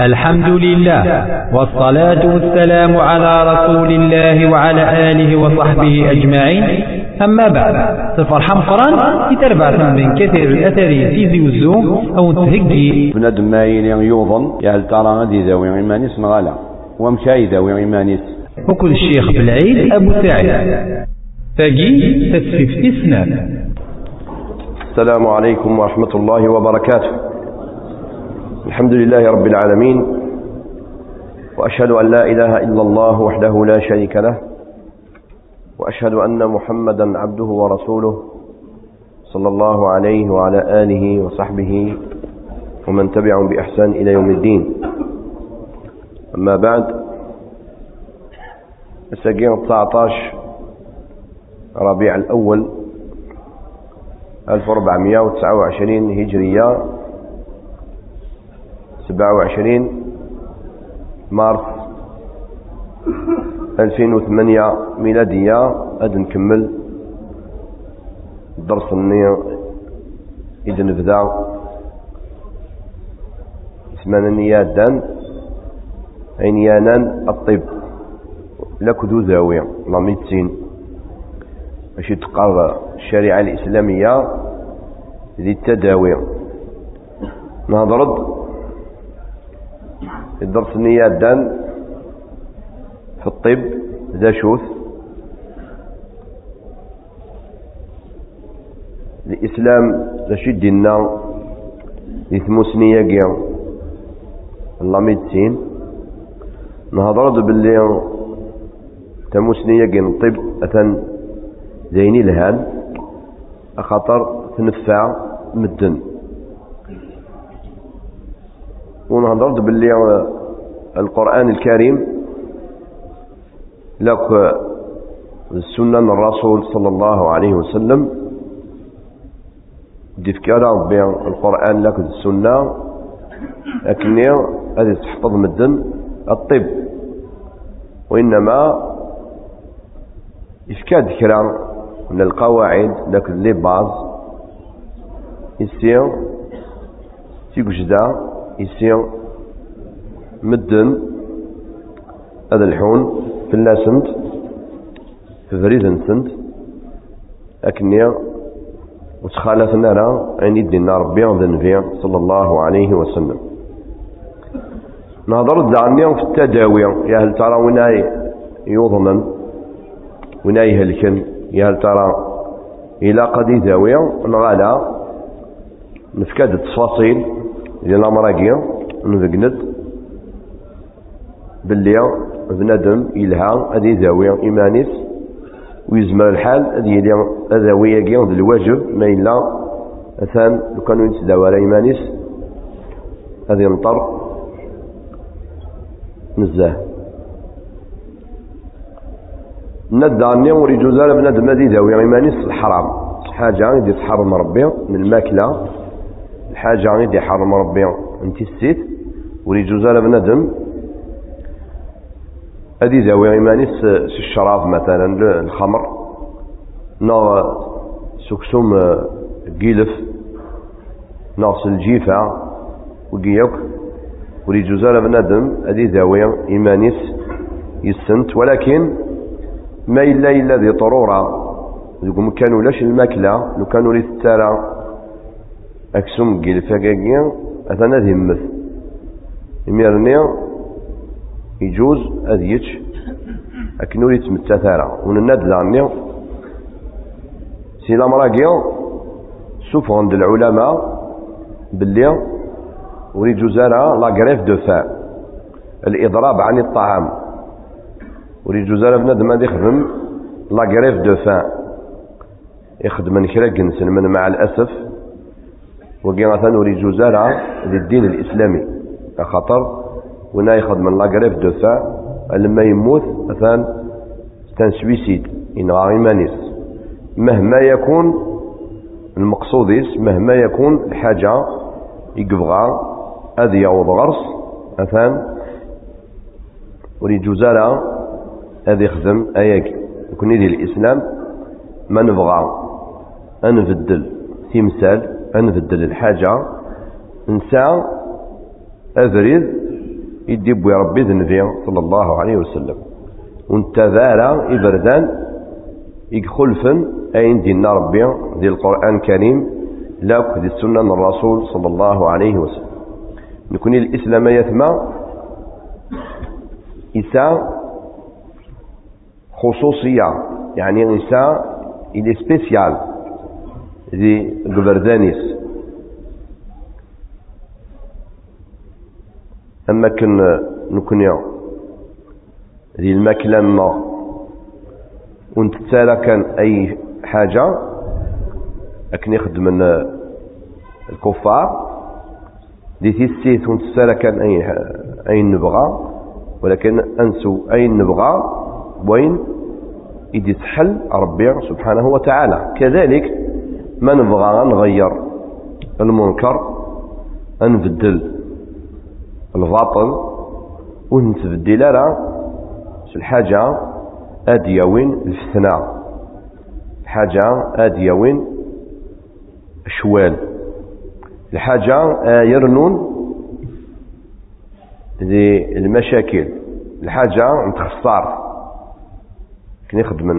الحمد لله والصلاة والسلام على رسول الله وعلى آله وصحبه أجمعين. أما بعد تفرحم قرآن يتربع من كثير الأثرين في وزوم أو تهجي. بنادم ما يوظن يا هل ترى غادي ذوي إيمانيس نغالا ومشاي ذوي إيمانيس وكل الشيخ بالعيد أبو سعيد. تجي تسفيف إسنان السلام عليكم ورحمة الله وبركاته. الحمد لله رب العالمين وأشهد أن لا إله إلا الله وحده لا شريك له وأشهد أن محمدا عبده ورسوله صلى الله عليه وعلى آله وصحبه ومن تبعهم بإحسان إلى يوم الدين. أما بعد السجين 19 ربيع الأول 1429 هجرية 27 مارس 2008 ميلادية. غادي نكمل الدرس النية إذا نبدأ. اسمنا نيادان عينيانان الطب. لكدو زاوية لا ميدسين باش تقر الشريعة الإسلامية ذي التداوي نهضرد الدرس دان في الطب ذا شوث. الإسلام ذا شدنا يثموسنية قيام. الله ميدسين نهضر باللي تموسنية قيام الطب أثن زيني الهال أخطر تنفع مدن. ونهضرت باللي القرآن الكريم لك السنة الرسول صلى الله عليه وسلم دي بين القرآن لك السنة لكن هذه تحفظ مدن الطب. وإنما إفكاد كرا من القواعد لك لي باز يصير تيجدا يصير مدن هذا الحون في اللاسنت في فريزن سنت أكني وتخالفنا راه عن يدنا ربي ذنبي صلى الله عليه وسلم. نهضر دعني في التداوي يا هل ترى وين يوضمن وين يهلكن يا هل ترى إلى قد يداوي نغالا نفكاد التفاصيل إذا الأمراقية نذقند باللي بنادم يلها هذه زاوية إيمانيس ويزمر الحال هذه يلي أذاوية كي الواجب ما إلا أثان لو كانوا يتداوى على إيمانيس هذه نطر نزاه. نداني وريجو زال بنادم هذه زاوية إيمانيس الحرام. حاجة يدي تحرم ربي من الماكلة. الحاجة غير حرم ربي. انت السيت ولي جوزال بندم هذه زاوية إيمانيس الشراب مثلا الخمر. نو سكسوم قيلف. ناقص الجيفة وقيوك ولي جوزال بندم هذه زاوية إيمانيس يسنت. ولكن ما إلا إلا ذي طرورة. يقوم كانوا لاش الماكلة؟ لو كانوا لي أكسوم قيل فاقاقيا أثنى ذي همث إميرني يجوز أذيتش أكنوري تمتا ثارا ونناد ذاني سينا مراقيا. سوف عند العلماء باللي وري جوزارا لا غريف دو فا. الإضراب عن الطعام. وري جوزارا بنادم هذا يخدم. لا غريف دو فا. يخدم كرا جنسن من مع الأسف. مثلا وري جوزارة للدين الإسلامي. خطر ونا ياخذ من لاغريف دو فا لما يموت مثلا ستان سويسيد. ينغى إيمانيس. مهما يكون المقصود مهما يكون الحاجة يقبغى هذه يعوض غرس. مثلا وري جوزارة هذه يخدم أياك. يكون يدي الإسلام ما نبغى. أنبدل. تمثال نبدل الحاجة نسى أبريد يدي بوي ربي ذنبي صلى الله عليه وسلم. وانت ذارا إبردان يخلفن أين دينا ربي ذي القرآن الكريم لا ذي السنة الرسول صلى الله عليه وسلم. نكون الإسلام يثمى إساء خصوصية يعني إساء إلي سبيسيال. ذي قبردانيس أما كن نكون ذي الماكلة ما. ونتسالى كان أي حاجة أكن يخدم الكفار. دي تيسيت ونتسالى كان أي أي نبغى ولكن أنسو أي نبغى وين؟ إذ تحل ربي سبحانه وتعالى. كذلك ما نبغى نغير المنكر نبدل الباطل ونتبدل لا الحاجة أديوين الفتنة. الحاجة أديوين شوال الحاجة يرنون ذي المشاكل. الحاجة نتخسر. كي نخدم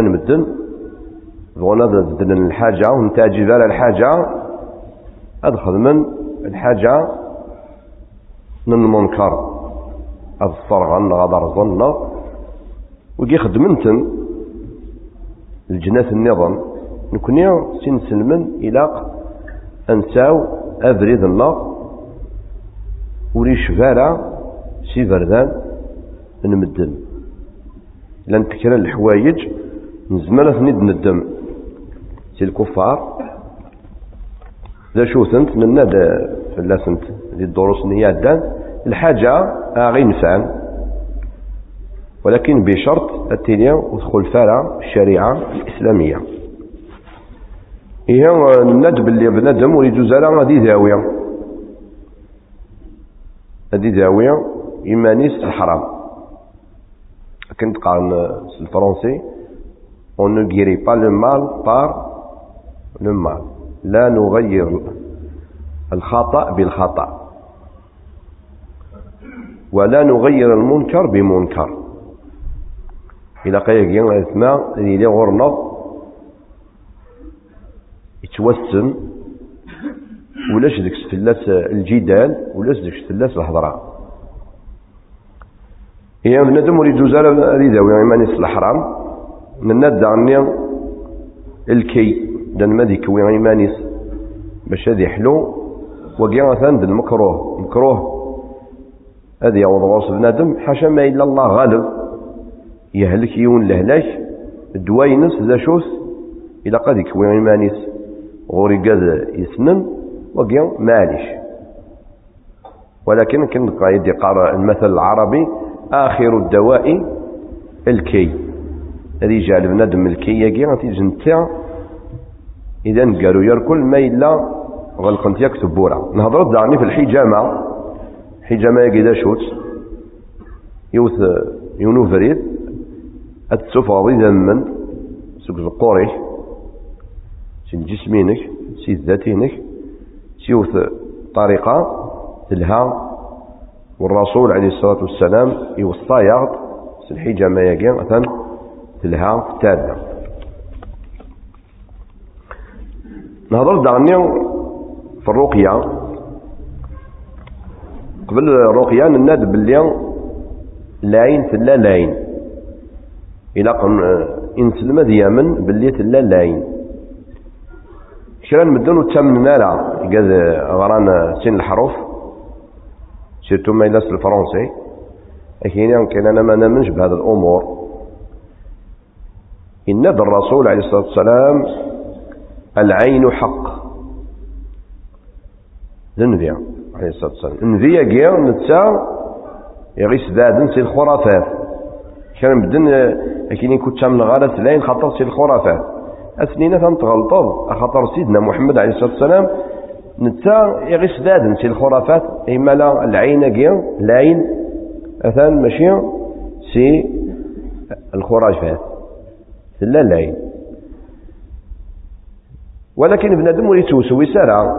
نمدن بغونا بدلن الحاجة ونتاجي على الحاجة. أدخل من الحاجة من المنكر. هذا الصرغن غادر ظن. وكي خدمنتن الجنات النظام. نكوني سنسلمن إلى أنساو أبريد الله. وريش فارا سي فردان نمدن لأن تكرا الحوايج نزمر ثنيد ندم سي الكفار. ذا شو ثنت من نادا فلاسنت ذي الدروس نيادان الحاجة غير نفعن ولكن بشرط التنيا ودخل فارا الشريعة الإسلامية. هي الندب اللي بندم ويجوز على هذه داوية هذه داوية إيمانيس الحرام. كنت قال الفرنسي. On ne guérit pas le mal par mal لا نغير الخطأ بالخطأ. ولا نغير المنكر بمنكر. إلى قيل يلا الإسماء اللي لي غرنا يتوسم. ولاش ديك ستلاس الجدال ولاش ديك ستلاس الهضرة. هي بنادم وليد جوزال هذه داوي يعني ماني الحرام من ناد عني الكي. دان ما ديك وين ايمانيس باش هذه حلو وكيا مثلا المكروه مكروه. هذه يعوض غرس بنادم حاشا ما إلا الله غالب. يهلك يون لهلاك دوينس ذا شوث إلا قد يكوي إيمانيس غوري قاد يسنن وقيا معليش ولكن كن قايد يقرأ المثل العربي آخر الدواء الكي. هذه جعل بنادم الكي يقي غادي جنتا إذا قالوا يركل ما إلا غلقنت يكتب بورا نهضرت دعني في الحجامة. حجامة يقي شوت. يوث يونو فريد. أتسفاضي ذمن سوك القوري سي جسمينك. سي ذاتينك. سيوث طريقة. تلها. والرسول عليه الصلاة والسلام يوصى يغط سلحي ما يقي أثن تلها تادة نهضر دعني في الرقية قبل الرقية نناد باللي لاين تلا لاين. إلا إنسلم يمن باللي تلا لاين. كرا نمدن وتامن نالا. قاد غران سين الحروف. سيرتو ما يلاس الفرنسي. لكن كان أنا ما نامنش بهذه الأمور. إن الرسول عليه الصلاة والسلام العين حق. النبي عليه الصلاة والسلام. النبي كيا نتا يغيس ذادن سي الخرافات. كان بدن لكن كنت من غالة لين خاطر سي الخرافات. أثنين تنتغلطض. خاطر سيدنا محمد عليه الصلاة والسلام. نتا يغيس دادن سي الخرافات. إما لا العين كيا العين أثان ماشي سي الخرافات لا العين ولكن بنادم ولي توسوي سارع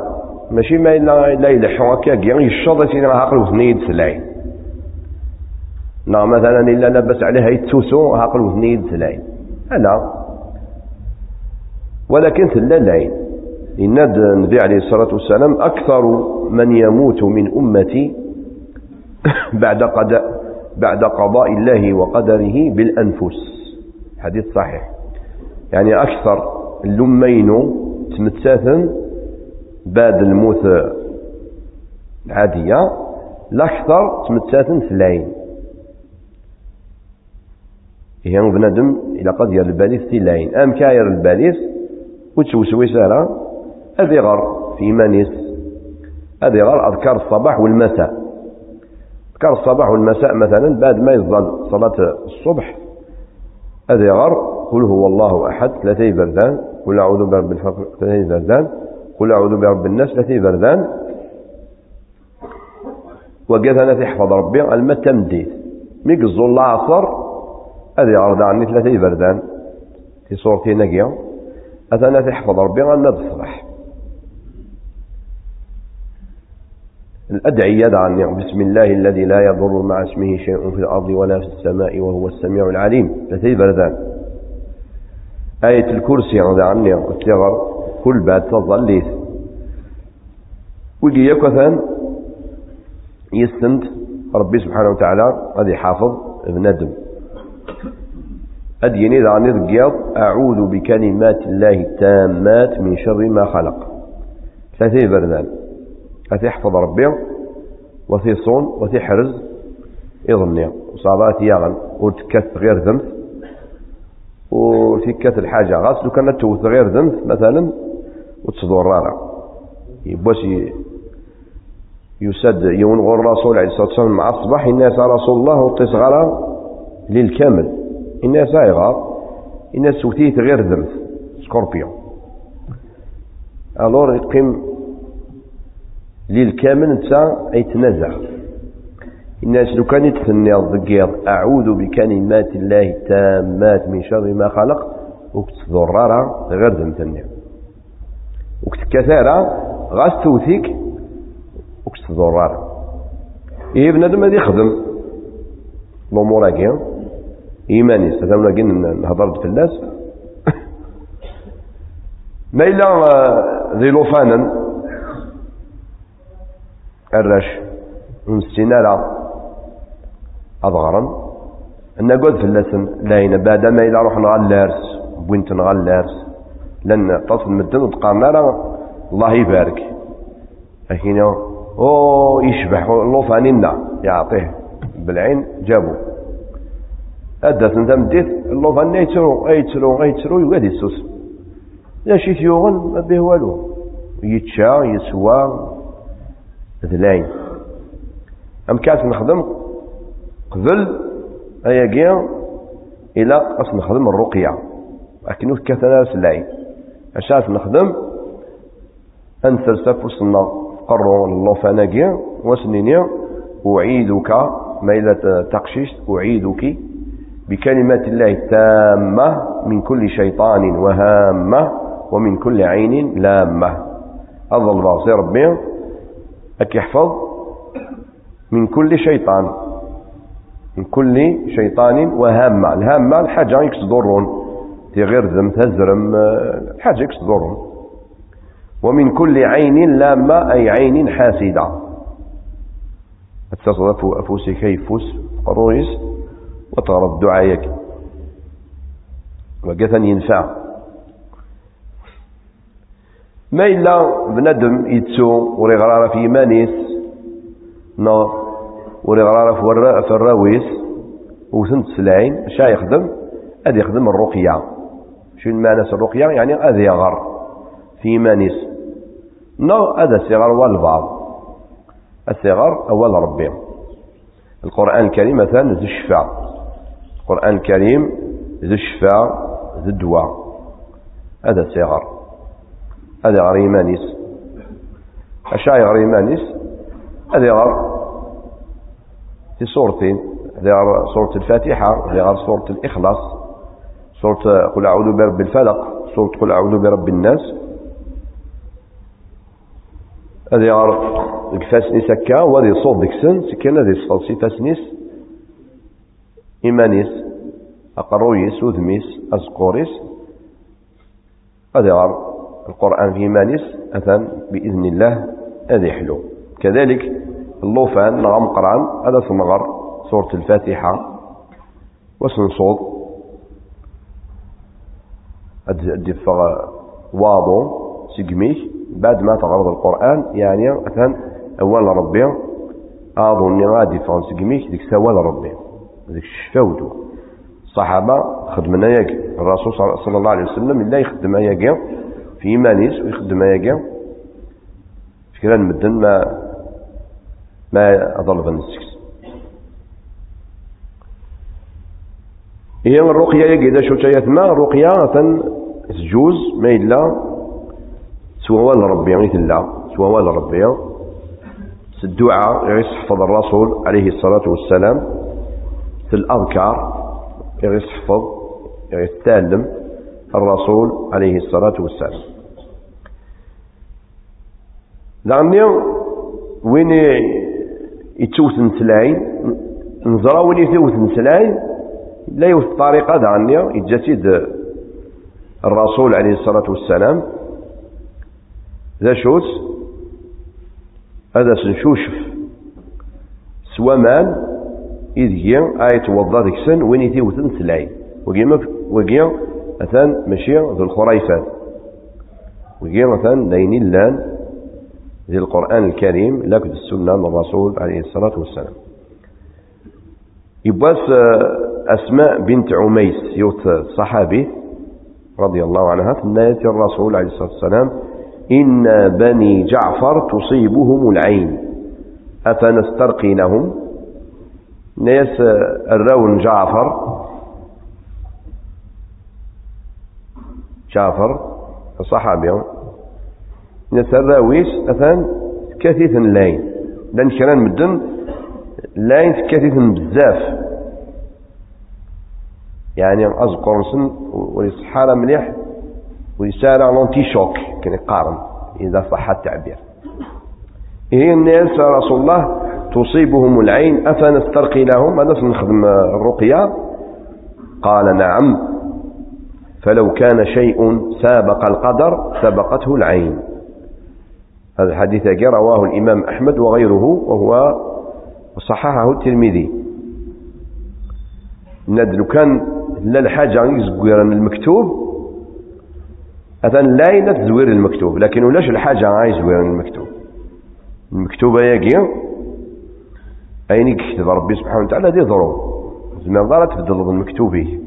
ماشي ما إلا لا يلحو هكا كيا يشوض سينا عقل وثنيد العين نا مثلا إلا لبس عليها يتسوسو هاقل وثني يدسلاين ألا ولكن تلا لاين إن النبي عليه الصلاة والسلام أكثر من يموت من أمتي بعد قضاء بعد قضاء الله وقدره بالأنفس. حديث صحيح. يعني أكثر اللمين تمتساثا بعد الموت العادية الأكثر تمتساثا ثلاين هي بنادم إلى قد ير الباليس ثلاين أم كاير الباليس وتسوسوي سارة هذه غر في إيمانيس هذه غر أذكار الصباح والمساء. أذكار الصباح والمساء مثلا بعد ما يظل صلاة الصبح. هذه غر قل هو الله أحد ثلاثي بردان قل أعوذ برب الفقر ثلاثي بردان قل أعوذ برب الناس ثلاثي بردان وقال تحفظ ربي الماء تمديد ميك الظل عصر هذه عرض عني ثلاثي بردان في صورتي نقيا أثناء تحفظ ربي غنى الصباح الأدعية دعني بسم الله الذي لا يضر مع اسمه شيء في الأرض ولا في السماء وهو السميع العليم. لثي بردان آية الكرسي عني الصغر كل بعد تظليث ويجي يكثن يستند. ربي سبحانه وتعالى هذه حافظ ابن أدم. أديني ذا نذقيض أعوذ بكلمات الله التامات من شر ما خلق. ثلاثة بردان. أتي يحفظ ربي وثي صون وثي حرز يظني. وصابات يغن وتكت غير ذنب. وتكت الحاجة. غاس لو كانت توث غير ذنب مثلا وتصدر رارا يبوس يسد يون غور الرسول عليه الصلاة والسلام مع الصباح الناس رسول الله وتصغر للكامل. الناس صايغة الناس سوتيت غير ذنب. سكوربيون. ألور يقيم للكامل انت يتنازع الناس لو كان يتثني الضقيض أعوذ بكلمات الله التامات من شر ما خلق. وكت ضرارة غير ذنب تنيا وكت كثارة غاس توثيك وكت ضرارة. إيه بنادم هذا يخدم الأمور هكذا إيماني. ستمنا جن نهضر الناس ما إلا آه، ذي لوفانا الرش ونستينا أضغرا قد في اللسن لاينا بعد ما إلا روح نغلارس بوينت نغلارس لأن تصل مدن وتقارنا الله يبارك. لكن أو يشبح لوفانينا يعطيه بالعين جابوا أدت أنت مديت اللوفان يترو يترو يترو يوادي السوس لا شي تيوغن ما به والو. يتشا يسوى. ذلاين أم كانت نخدم؟ قبل أياكيا إلى أصل نخدم الرقية. لكن كانت ناس العين أشاف نخدم أنثر سفوسنا قروا اللوفاناكيا وسنينيا أعيدك ما إذا تقشيش. أعيدك بكلمات الله التامة من كل شيطان وهامة ومن كل عين لامة. أظل باصي ربي. أك يحفظ من كل شيطان. من كل شيطان وهامة الهامة الحاجة يكسدرون. ذم تزرم الحاجة يكسدرون. ومن كل عين لامة أي عين حاسدة. اتصدف أفوسي كيفوس قرويس وترى الدعاء وقثن ينفع. ما إلا بندم يتسو وري غرارة في إيمانيس. نا وري غرارة في الراويس وثنت سلاين شا يخدم أدي يخدم الرقية. شنو معنى الرقية؟ يعني أدي يغر. في إيمانيس نا هذا الصغر والبعض الصغر أول ربي القرآن الكريم مثلا ذو الشفاء. القرآن الكريم ذو الشفاء ذو الدواء. هذا صغر هذا غير إيمانيس أشياء غير إيمانيس هذا غير في صورتين غير صورة الفاتحة غير صورة الإخلاص صورة قل أعوذ برب الفلق صورة قل أعوذ برب الناس. هذا غير الفاسنيس هكا وهذه صوت ديكسن سكن هذه صوت فاسنيس إيمانيس أقرويس وذميس أزقوريس هذا يغار القرآن في إيمانيس أثن بإذن الله هذا يحلو كذلك اللوفان نغم قرآن هذا سنغر سورة الفاتحة وسنصوض الدفاع واضو سيقميك بعد ما تغرض القرآن يعني أثن أول ربي أظن غادي فان سيقميك ديك سوال ربي ديك الشفاودو الصحابة خدمنا ياك الرسول صلى الله عليه وسلم إلا يخدم ياك في إيمانيس ويخدم ياك فكرا مدن ما ما أضل بنسكس هي الرقية إذا شو ما الرقية تجوز ما إلا سوى ربي يعني الله سوى ربي. الدعاء يحفظ الرسول عليه الصلاة والسلام. في الأذكار يحفظ يتعلم الرسول عليه الصلاة والسلام. لأني وين يتوت نسلاين نزرى وين يتوت نسلاين لا يوث الطريقة دعني يتجسد الرسول عليه الصلاة والسلام. ذا شوت هذا سنشوشف سوامان إذ آية وضع ذيك سن وين يتوتن سلاين وقيما وقيا أثان ماشي ذو الخريفات وقيا مثلا دين اللان ذي القرآن الكريم لكن السنة من الرسول عليه الصلاة والسلام. يبواس أسماء بنت عميس يوت صحابي رضي الله عنها تناية الرسول عليه الصلاة والسلام إن بني جعفر تصيبهم العين أفنسترقي لهم ناس الرون جعفر جعفر الصحابي ناس الراويس أثان كثيث لاين. لأن كران مدن لاين كثيث بزاف. يعني أذكر نسن وليصحى مليح ويسارع لونتي شوك كان يقارن إذا صح التعبير. هي الناس رسول الله تصيبهم العين أفنسترقي لهم؟ هذا سنخدم الرقية. قال نعم. فلو كان شيء سابق القدر سبقته العين. هذا الحديث رواه الإمام أحمد وغيره وهو صححه الترمذي. ندلو كان لا الحاجة يزقير المكتوب. مثلا لا يلا تزوير المكتوب لكن ولاش الحاجة غاي زوير المكتوب. المكتوبة ياكي أين يكتب ربي سبحانه وتعالى دي ضروب زمير تبدل المكتوبي.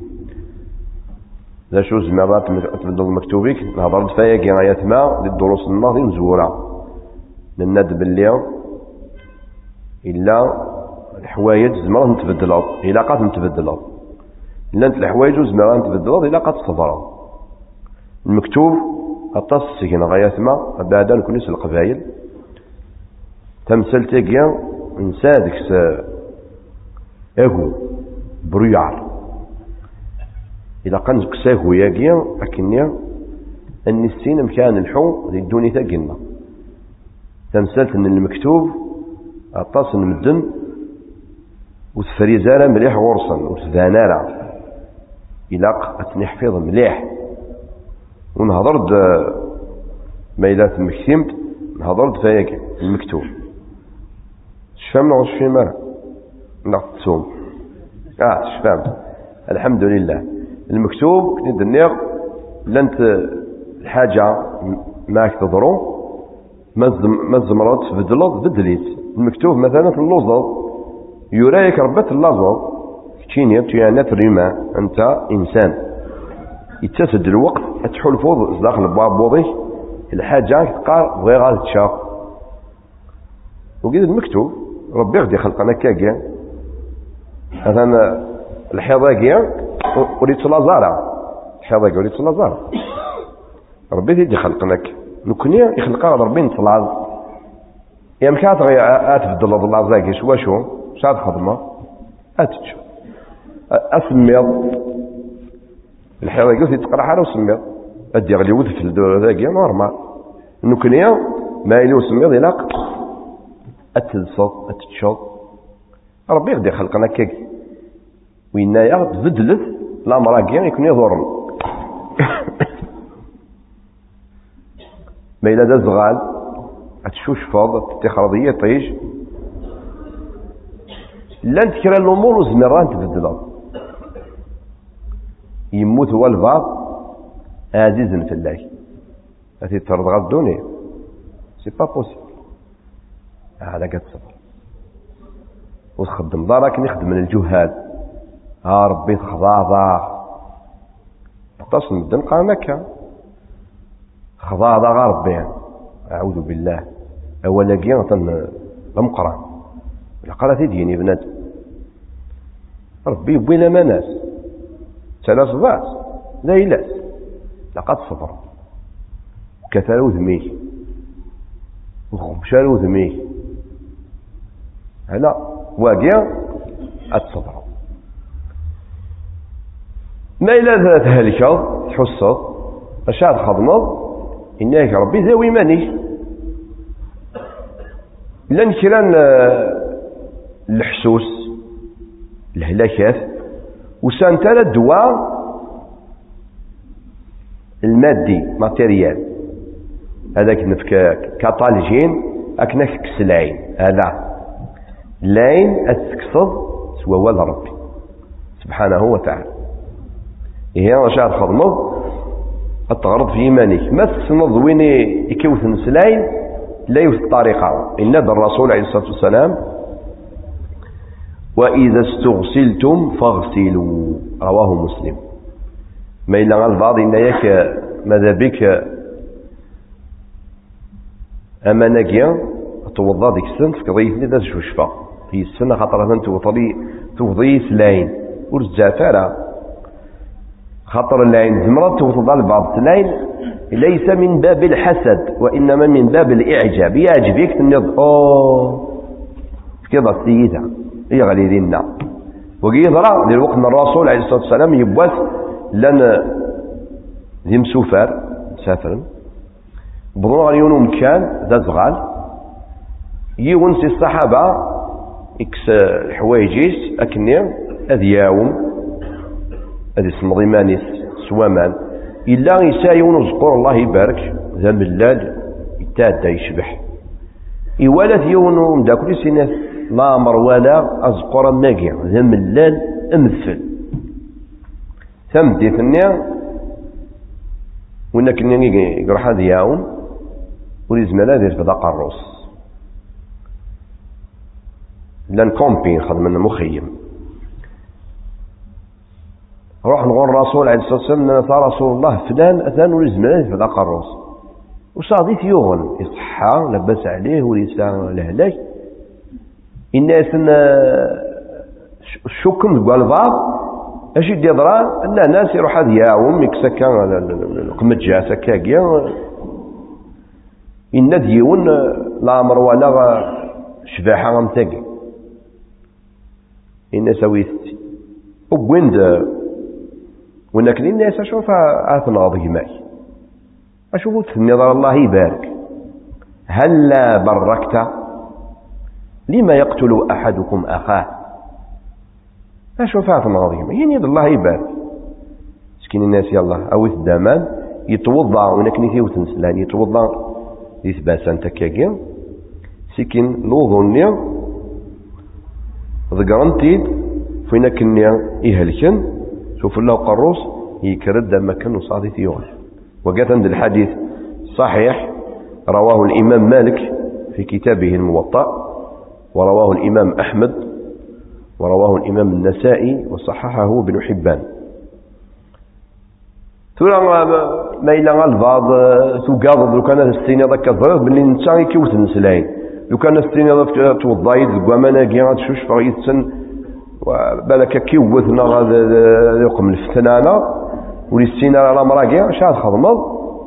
لا شو زمير تبدل المكتوبي؟ نهضر فياكي غاية ما للدروس الماضي مزورة للند باللي إلا الحوايج زمرة نتبدلات إلا قات نتبدلات إلا أنت الحوايج زمرة نتبدلات إلا قات تصدرات المكتوب أطاس غاية ما بعد نكونيس القبائل. تمثل تاقيا نسى ديك اهو بريار. إذا كان كساهو ياقيا أكنيا أن السين مكان الحو ذي الدوني تاقينا تمثلت أن المكتوب أطاس المدن وتفريزالا مليح غرصا وتذانالا إلا أتنحفظ مليح. ونهضرد ما إلا تمكتمت نهضرد فياك المكتوب. شفام نعوش في مرة؟ نعتصوم آه شفام الحمد لله. المكتوب كنت النيغ لانت الحاجة معك تضرو ما زمرات بدلط بدليت. المكتوب مثلا في اللوزة يرايك ربات اللازة كتيني يعني تريما أنت إنسان. يتسد الوقت. تحلفوض داخل الباب الحاجة تقار بغي غادي تشاف وقيد المكتوب. ربي غادي خلقنا كاكيا مثلا الحضاقية وريت لازارة الحضاقية وريت لازارة ربي تيجي خلقناك نكوني يخلق ربي نطلع يا مكات غي أتبدل الله زاكي شو شو شاد خدمة. اتشو أسميض. الحضاقية تقرأ حاله وسميض أدي غلي ودف الدور ذاك نورمال. نكنيا ما يلو سميض يلاق أتلصق اتتشوط ربي غدي خلقنا كيك. وينايا تبدلت لامراكي يكون يضرن. ما إلا دا زغال تشوشفض تخرضية طيش. لأن تكرا الأمور وزمران تبدلت يموت هو البعض عزيز في الله. هاتي ترضى الدنيا. سي با بوسيبل هذا كتصبر وتخدم دارك نخدم من الجهاد. ها ربي تخضاضا تصل مدن قام مكة خضاضا غا ربي أعوذ بالله. أولا قيان المقران القرى تديني بنادم ربي يبوي ما ناس. ثلاث ضعف ليلات لقد صبر. كثروا ذميه وخبشاروا ذميه هلا واقيا الصبر ما إلا تهلكض تحصد أشاد خضمض إنك ربي ذوي ماني لأن كران الحسوس الهلاكات وسانتا الدواء المادي ماتيريال. هذاك نفك كاتالجين اكنك كسلاين هذا. لاين اتكصد سوى والد ربي. سبحانه وتعالى. هي التغرض في إيمانك. ما تسنض وين يكوث نسلاين لا يوث الطريقة إن الرسول عليه الصلاة والسلام وإذا استغسلتم فاغسلوا. رواه مسلم. ما إلا البعض إن يك ماذا بك؟ أما نجيا توضى ديك السن تقضي ذات شوشفة في السنة خاطر توضي توضي سلاين ورزافة خاطر العين زمرة توضى البعض. سلاين ليس من باب الحسد وإنما من باب الإعجاب. يعجبك تنيض أوه كذا السيدة. هي غالي ديننا وقيضرا للوقت من الرسول عليه الصلاة والسلام يبوث لن ذي مسوفر مسافر بضوء غيون مكان ذا زغال. يونسي الصحابة إكس الحوايجيس أكني أذ اسم ضمانيس سوامان. إلا يسايون زقور الله يبارك ذا ملال يتادى يشبح. إوالت يونو مداكل سنة لا أمر ولا أزقر الناقي ذا ملال أمثل. ثم ثنيا وإنك يروح هذا يوم وليزمال هذا يرفض قروس لأن كومبين خدمنا مخيم. روح نقول الرسول عليه الصلاة والسلام رسول الله فلان أثان وليزمال هذا يرفض قروس وصادي يوغن يصحى لبس عليه وليسا لهلاك الناس شكم قال البعض اش يدي أن ناس يروح هذا ياوم يكسكا القمجة سكاكيا إن ديون لا أمر ولا شباحة غمتاقي إن سويت وبويند ونك الناس أشوف أثنى ضيماي أشوف تنظر الله يبارك. هلا بركت؟ لما يقتل أحدكم أخاه؟ أشوف أثنى ضيماي يعني الله يبارك. سكين الناس يلا أو الدمان يتوضع ونك نيثي وتنسلان يتوضع يثباسان تكاكي سكين لوظنيا ذقرنتيد فين كنيا إهلكن. شوف الله قروس يكرد مكان وصادي ثيون وقات عند الحديث صحيح رواه الإمام مالك في كتابه الموطأ ورواه الإمام أحمد ورواه الإمام النسائي وصححه ابن حبان. ثم ما إلا البعض تقاض. لو كان السيني ذاك الضرب باللي نتا كيوت نسلاين لو كان السيني ذاك توضايد زكوامانا غاد شوش فغيتسن بالك كيوتنا غاد يقم الفتنانة ولي السيني على مراكي شاد خدمض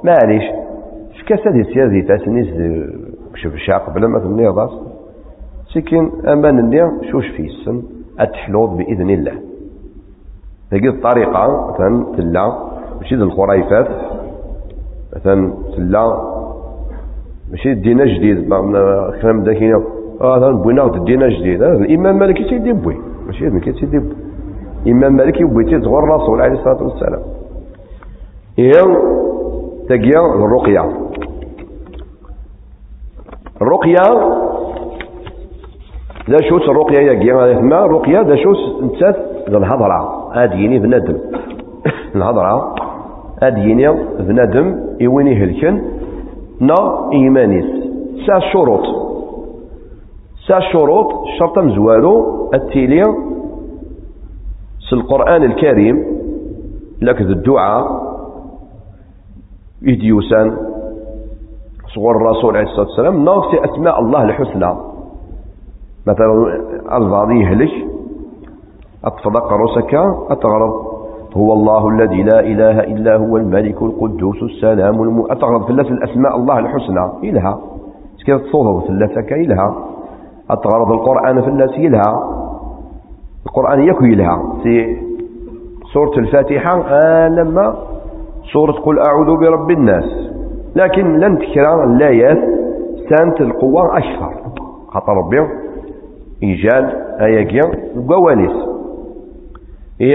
معليش فكاس هذه تاسنيس شوف الشعب قبل ما تنيض سكين أمان النيا شوش في السن اتحلوض بإذن الله. هذه الطريقة مثلا تلا ماشي ذي الخريفات مثلا سلا ماشي دينا جديد كلام داكينا آه بوينا الدين جديد. الإمام مالك تيدي بوي. ماشي هذا تيدي بوي إمام مالك يبويتي تغور الرسول عليه الصلاة والسلام. هي تقيا الرقية. الرقية ذا شوس الرقية يا قيا ما الرقية ذا شوس نتسات ذا الهضرة. هاديني بنادم. الهضرة. هاديني بنادم. يويني هلكن. نا إيمانيس. سا شروط. سا شروط شرط مزوالو التيلي في القرآن الكريم لك الدعاء يديوسان صغر الرسول عليه الصلاة والسلام ناقص أسماء الله الحسنى. مثلا الفاضي يهلك أتفضق رسك أتغرب هو الله الذي لا إله إلا هو الملك القدوس السلام الم... أتغرب في الأسماء الله الحسنى إلها. كيف في اللسك إلها. أتغرب القرآن في الناس إلها القرآن يكوي لها في سورة الفاتحة لما سورة قل أعوذ برب الناس. لكن لن تكرا الآيات سانت القوة أكثر خاطر ربي إيجاد آياكيا قوانيس هي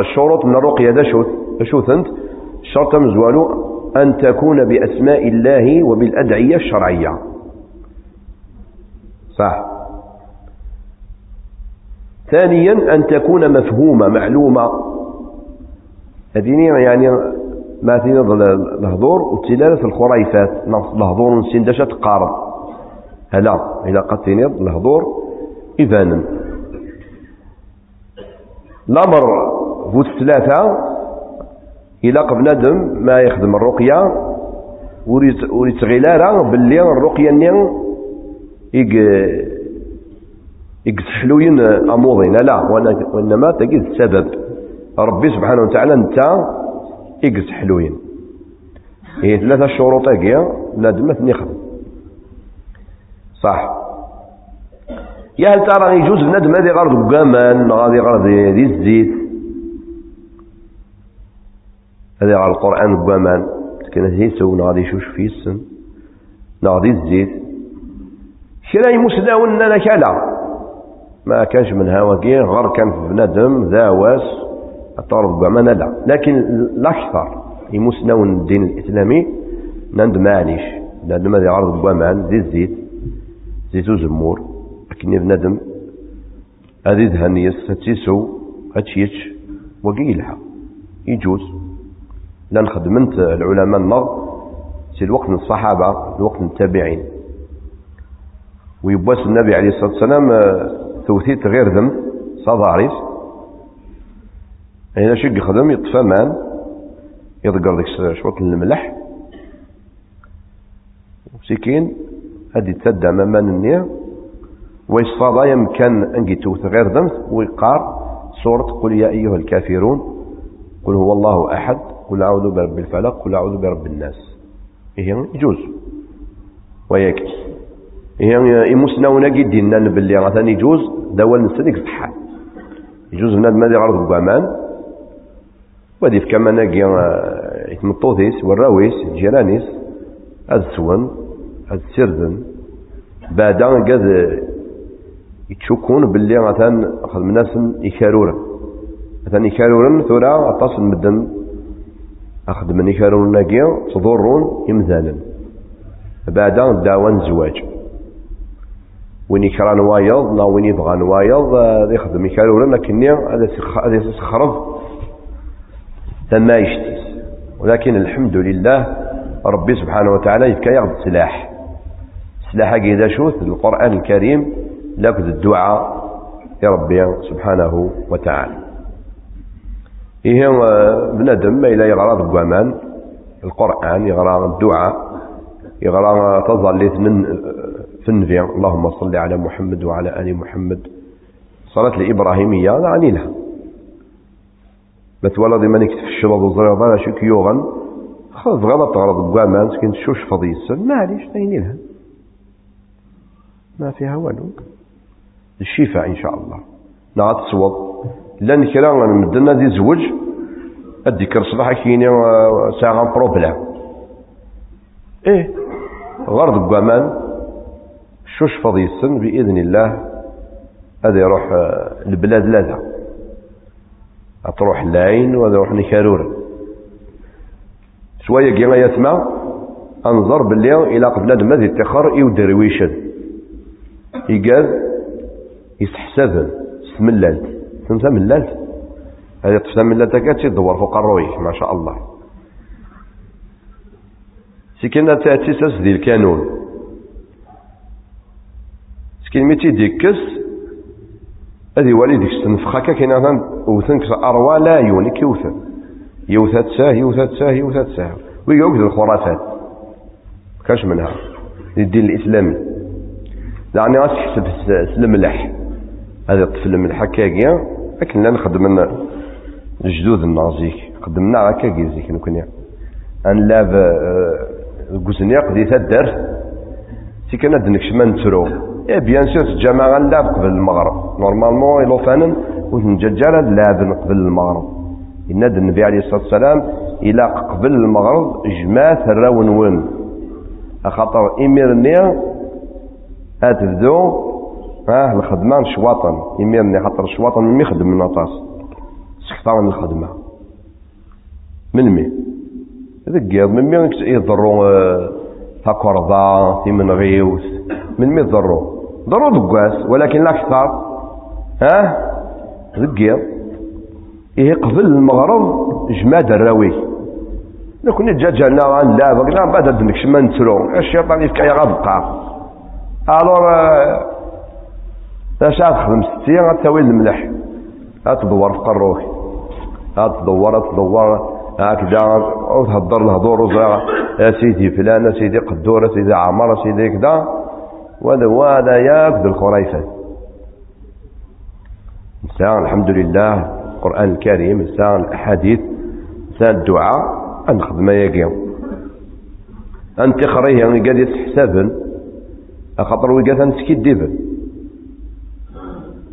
الشروط من الرقية ذا شوث شوثنت الشرط مزوالو أن تكون بأسماء الله وبالأدعية الشرعية. صح. ثانيا أن تكون مفهومة معلومة. هذه يعني ما في الهضور وتلالة الخريفات. الهضور نسين داشا تقارب هلا إلى قد تنيض الهضور إذانا الأمر فوت ثلاثة إلى بنادم ما يخدم الرقية. وريت غلالة باللي الرقية نيان يقسحلوين أموضين. لا وإنما تجد السبب ربي سبحانه وتعالى أنت يقسحلوين هي ثلاثة شروط هي بنادم يخدم صح. يا هل ترى يجوز بنادم هذه غرض قامان غادي غرض ذي الزيت؟ هذه على القرآن قامان كان هي سو غادي يشوش في السن. نغادي الزيت. كلا يمسداون لنا كلا. ما كانش من هواكي غير كان في بنادم ذا واس الطرف بمعنى لا لكن الأكثر يمسنون الدين الإسلامي نند معليش لأن ما يعرض بوامان ذي الزيت. زيت وزمور. لكن بنادم هذه ذهنيس هتيسو هتشيتش وقيلها. يجوز. لأن خدمت العلماء النظر. في الوقت من الصحابة الوقت من التابعين. ويبواس النبي عليه الصلاة والسلام توثيت غير ذنب صداريس هنا شق يخدم يطفى مان يضقر ديك شوط الملح. وسكين هادي تسدى مان النية. ويصفى يمكن أنجي توث غير ذنب ويقار سورة قل يا أيها الكافرون قل هو الله أحد قل أعوذ برب الفلق قل أعوذ برب الناس. إيه يجوز. ويكفي. يمسنا ونجي ديننا باللي غثاني يجوز دول نسنك صحة. يجوز بنادم هذا غرض بأمان. ودي في كما نجي يتمطوثيس والراويس جيرانيس هذا السون هذا السردن بعد قد يتشكون باللي غثان خدم ناس يكارورا مثلا يكارورا ثورا أطاس المدن. أخدم يكارورا ناقيا تضرون يمثالا بعد داوان زواج. وين يكرا نوايض لا وين يبغى نوايض يخدم يكالورا لكن هذا يسخرب ثم يشتيس ولكن الحمد لله ربي سبحانه وتعالى يبكى ياخذ سلاح. سلاح إذا شوث القرآن الكريم لابد الدعاء يا ربي سبحانه وتعالى. إيه بنادم إلى يغرى القوامان القرآن يغرى الدعاء يغرى تظل من فنفي اللهم صل على محمد وعلى آل محمد. صلاة الإبراهيمية نعني لها مثلا دي مانيك في الشباب وزريض أنا شو كيوغن. خلاص غلط غلط. بقامان سكين شوش فضي السن معليش تايني لها. ما فيها والو. الشفاء إن شاء الله. نعاد تصوض لأن كلا مدنا دي زوج الذكر صباح كيني ساعة بروبلام إيه. غرض بقامان شوش فضي السن بإذن الله. هذا يروح البلاد لاذا تروح العين وهذا روح نكارور شوية كي يسمع أنظر باللي إلى قبل ما ذي التخر يو درويشد يقال يستحسب. سملالت سمسا ملالت هذه طفلة ملالت كاتشي تدور فوق الرويح ما شاء الله. سكينة تأتي ساس ذي الكانون. سكين ميتي ديكس هذه والدك استنفخا كاين وثنك أروى لا يونك يوثن. يوثات ساه يوثات ساه يوثات ساه. ويقعد الخرافات كاش منها؟ الدين الإسلامي يعني غاس تحسب الملح هذا الطفل الملح هكاكيا لكن لا نخدم الجدود النازيك خدمنا هكاكي زيك نكون أن لاب كوزنياق دي تدر سي كان هاد شمان ترو. اي بيان سور الجماعة لاب قبل المغرب. نورمالمون إلو فانن ونججال لاب قبل المغرب. ينادى النبي عليه الصلاة والسلام إلى قبل المغرب جماعة الراون ون خاطر إميرني أتبدو آه الخدمة شواطن إميرني خاطر شواطن من يخدم من أطاس سكتار من الخدمة. من مي؟ ذكر من مي؟ يضروا تاكورضا في من غيوث من مي يضروا ضروا دقاس ولكن الأكثر ها؟ ذكر إيه قبل المغرب جماد الراوي نكون جاجانا عن لا بقنا بعد دنك شما نترو الشيطان يفكا غبقى ألور اش تخدم ستي غتساوي الملح. غتدور في قروك غتدور تدور هكذا وتهضر الهضور يا سيدي فلان سيدي قدور سيدي عمر سيدي كذا وهذا ياك الخريفة. الحمد لله القرآن الكريم نساء الأحاديث نساء الدعاء أنخدم ياكي أنت خريه يعني قاد يتحسابن أخطر وقاد نسكي ديبن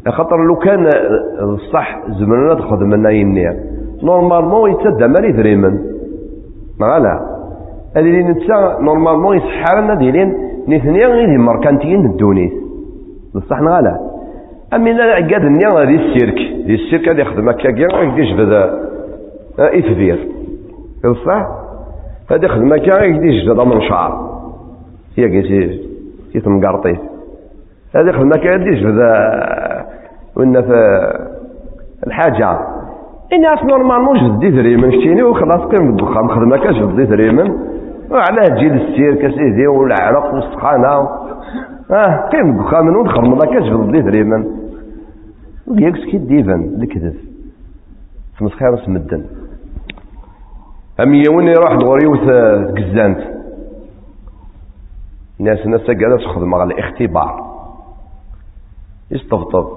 أخطر لو كان الصح زمننا تخدم لنا ينيا نورمالمون يتسدى ذريمن ما لا. هذه اللي نتسا نورمالمون يصحى لنا نثنيا غير مركانتيين الدونيس بصح نغالا أمين قاد النيا دي السيرك دي السيرك هذا يخدم هكا كاع يقدر يجبد إثبير صح؟ هذا يخدم هكا يقدر يجبد منشار هي كيسي يتمقرطيت هذا يخدم هكا يقدر يجبد وإن في الحاجة. الناس نورمالمون جبد دريمن شتيني وخلاص قيم الدخان خدمة كاش جبد دريمن وعلاه تجي للسير كسيدي والعرق والسخانة آه قيم الدخان من ودخل من كاش جبد دريمن وياكس كي ديفن الكذب تمسخير سمدن أم يوين يروح دغوري وث قزانت؟ الناس الناس قاعدة تخدم على الاختبار. يستفطب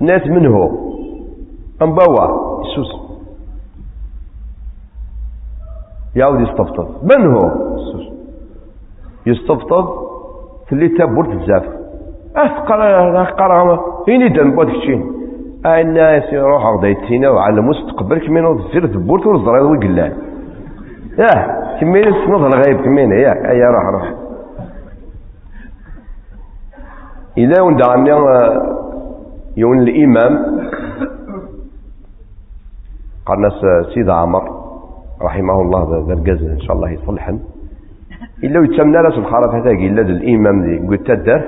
الناس من هو أم بوا يسوس. يعود يستفطب من هو؟ في اللي تابورت الزاف أثقل قرامة إني دم بود كشين. الناس يروح غدا وعلى مستقبل كمين وزير ثبورت وزريض ويقلان ياه كمين السنوض الغايب كمين ياك أي روح روح. إذا وندعني يون الإمام. قال ناس سيد عمر. رحمه الله ذا الجزء إن شاء الله يصلحن إلا يتسمنا لا سبحانه هذا إلا الإمام ذي. قلت تدرس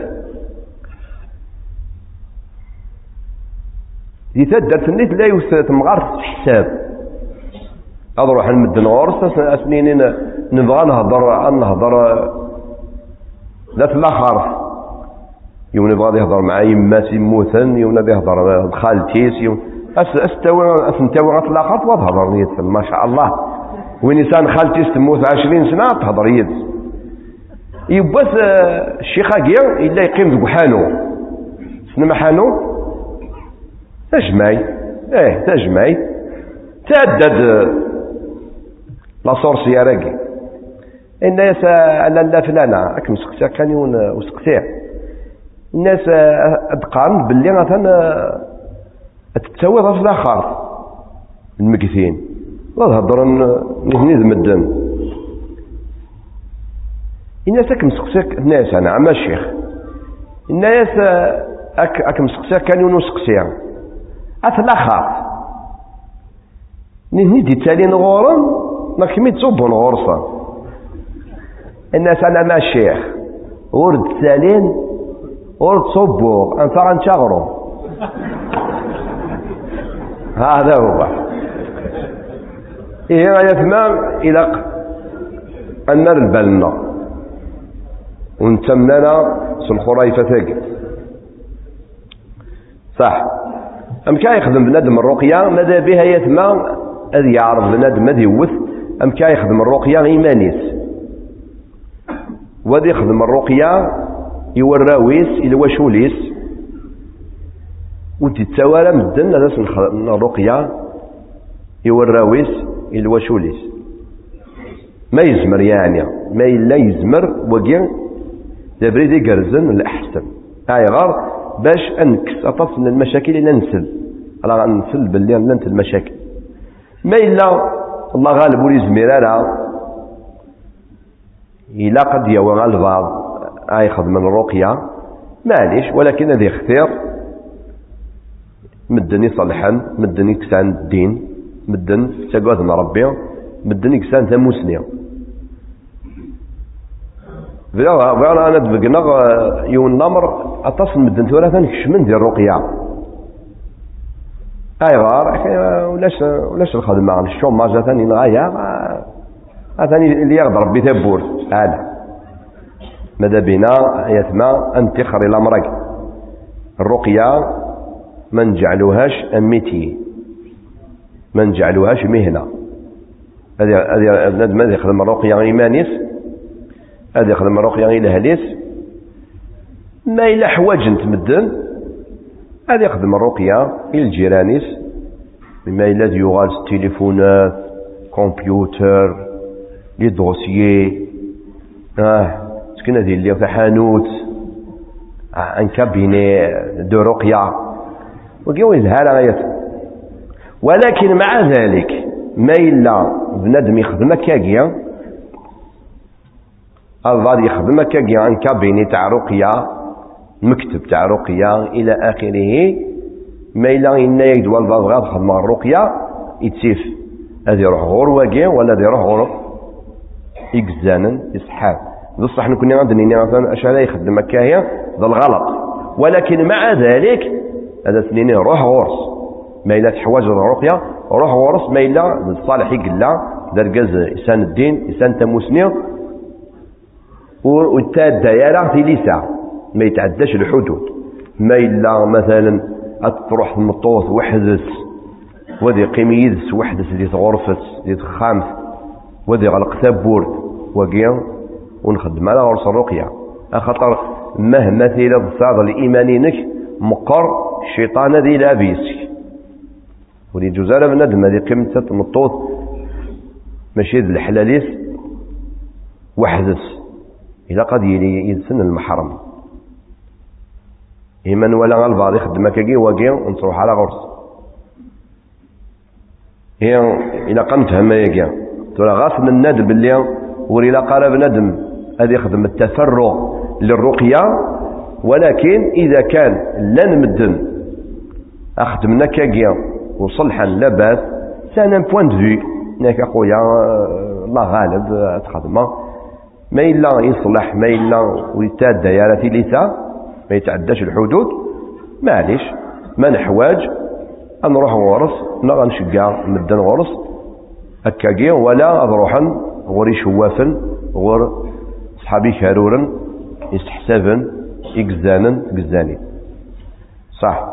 دي تدرت النيت لا يوسف تمغار حساب. أروح نمد نغورس اسنين نبغى نهضر نهضر لا تلاخر يوم نبغى يهضر مع يماس يموتن يوم نبغى يهضر خالتيس يوم استوى أسنتوى تلاخر وتهضر نيت. ما شاء الله. إنسان خالتيس تموت عشرين سنة تهضر يد. يبث الشيخ إلا يقيم ذو حانو سنما حانو تجمعي. إيه تجمعي. تعدد لا سورسي راكي الناس لا فلانا اكم سقسيا كان يون وسقسيا الناس اتقان باللي مثلا تتسوي في الآخر. المكثين لا تهضر نهني مدن الناس اكم سقسيا الناس أنا عم الشيخ. الناس اك اكم سقسيا كان يون وسقسيا أثلاخات نهني دي تالين غورم ما كمي تصبون غورصا. الناس أنا ما الشيخ. ورد تالين ورد صبوغ. أنت غنشغرو هذا هو. إيه يتمام إلى أن البلنا. ونتمنى سلخرايفة تاك صح. أم كان يخدم بنادم الرقية؟ ماذا بها يتمام أذ يعرف بنادم ماذا يوث. أم كان يخدم الرقية؟ إيمانيس وذي يخدم الرقية؟ يوراويس إلى وشوليس وتتوالى مدن ناس الرقية. يوراويس إلى وشوليس ما يزمر يعني ما إلا يزمر وقيا دابريد يقرزن الأحسن. هاي غار باش أنكس أطف من المشاكل إلى نسل. على نسل باللي ننت المشاكل. ما إلا الله غالب ولي زمير إلا قد يوى البعض ياخذ من الرقية. معليش ولكن هذا يختار مدن يصلحن مدن يكسان الدين. مدن تقعد ربي مدن يكسان ثموسني بغا انا دبقنا يون نمر اتصل مدن ثورة من ديال الرقية. أي غار ولاش ولاش الخدمة؟ الشوماج ثاني نغايا ثاني اللي يغضب ربي ثبور هذا ماذا بنا يتما أن تخر الأمرك الرقية ما نجعلوهاش أميتي. ما نجعلوهاش مهنة. هذه هذه ماذا يخدم الرقية إيمانيس هذا يخدم الرقية إلى ما إلا حواج نتمدن. هذا يخدم الرقية إلى الجيرانيس بما إلا يغال التليفونات كمبيوتر لي دوسيي. آه سكن هذه اللي في حانوت. ان كابيني دو رقية وكيو الهالة غاية. ولكن مع ذلك ما إلا بنادم يخدم كاكيا الظاهر يخدم كاكيا عن كابيني تاع رقية مكتب تاع رقية إلى آخره ما إلا إنا يقدوا البعض غاد خدم الرقية يتسيف هذا يروح غور واقع ولا يروح غور؟ يقزانا يسحاب بصح نكون عندنا مثلا اش هذا يخدم هكايا ذا الغلط. ولكن مع ذلك هذا سنين روح غورس ما إلا تحواج الرقية روح غورس ما إلا الصالح يقلا درقز إنسان الدين إنسان تموسني وتا الدائرة في ليسا ما يتعداش الحدود. ما إلا مثلا تروح المطوث وحدث وذي قيم يدس وحدث دي غرفة دي خامس وذي غلق ثبورت وقيا ونخدم على غرس الرقية. خاطر مهما تيلا تصعد لإيمانينك مقر الشيطان ذي لابيسك. ولي جزالة بنادم هذه قيمة تمطوط ماشي ذي الحلاليس وحدث إذا قد يدسن المحرم. إيمان ولا البعض يخدم كاكي واقي ونصروح على غرس. هي إلا قمت هما يقيا. ترى غاس من ندم اللي وري لا قال بندم هذا يخدم التفرغ للرقية. ولكن إذا كان لا نمدن أخدمنا كاكيا وصلحا لاباس سانا بوان دو ناك أخويا الله غالب تخدمه ما إلا يصلح ما إلا ويتاد ديارتي ليسا ما يتعداش الحدود معليش ما نحواج نروح غورس نا غنشقا مدن غورس هكاكي ولا أروحا غوري شوافن غور صحابي كارورا يستحسبن يقزانا قزاني صح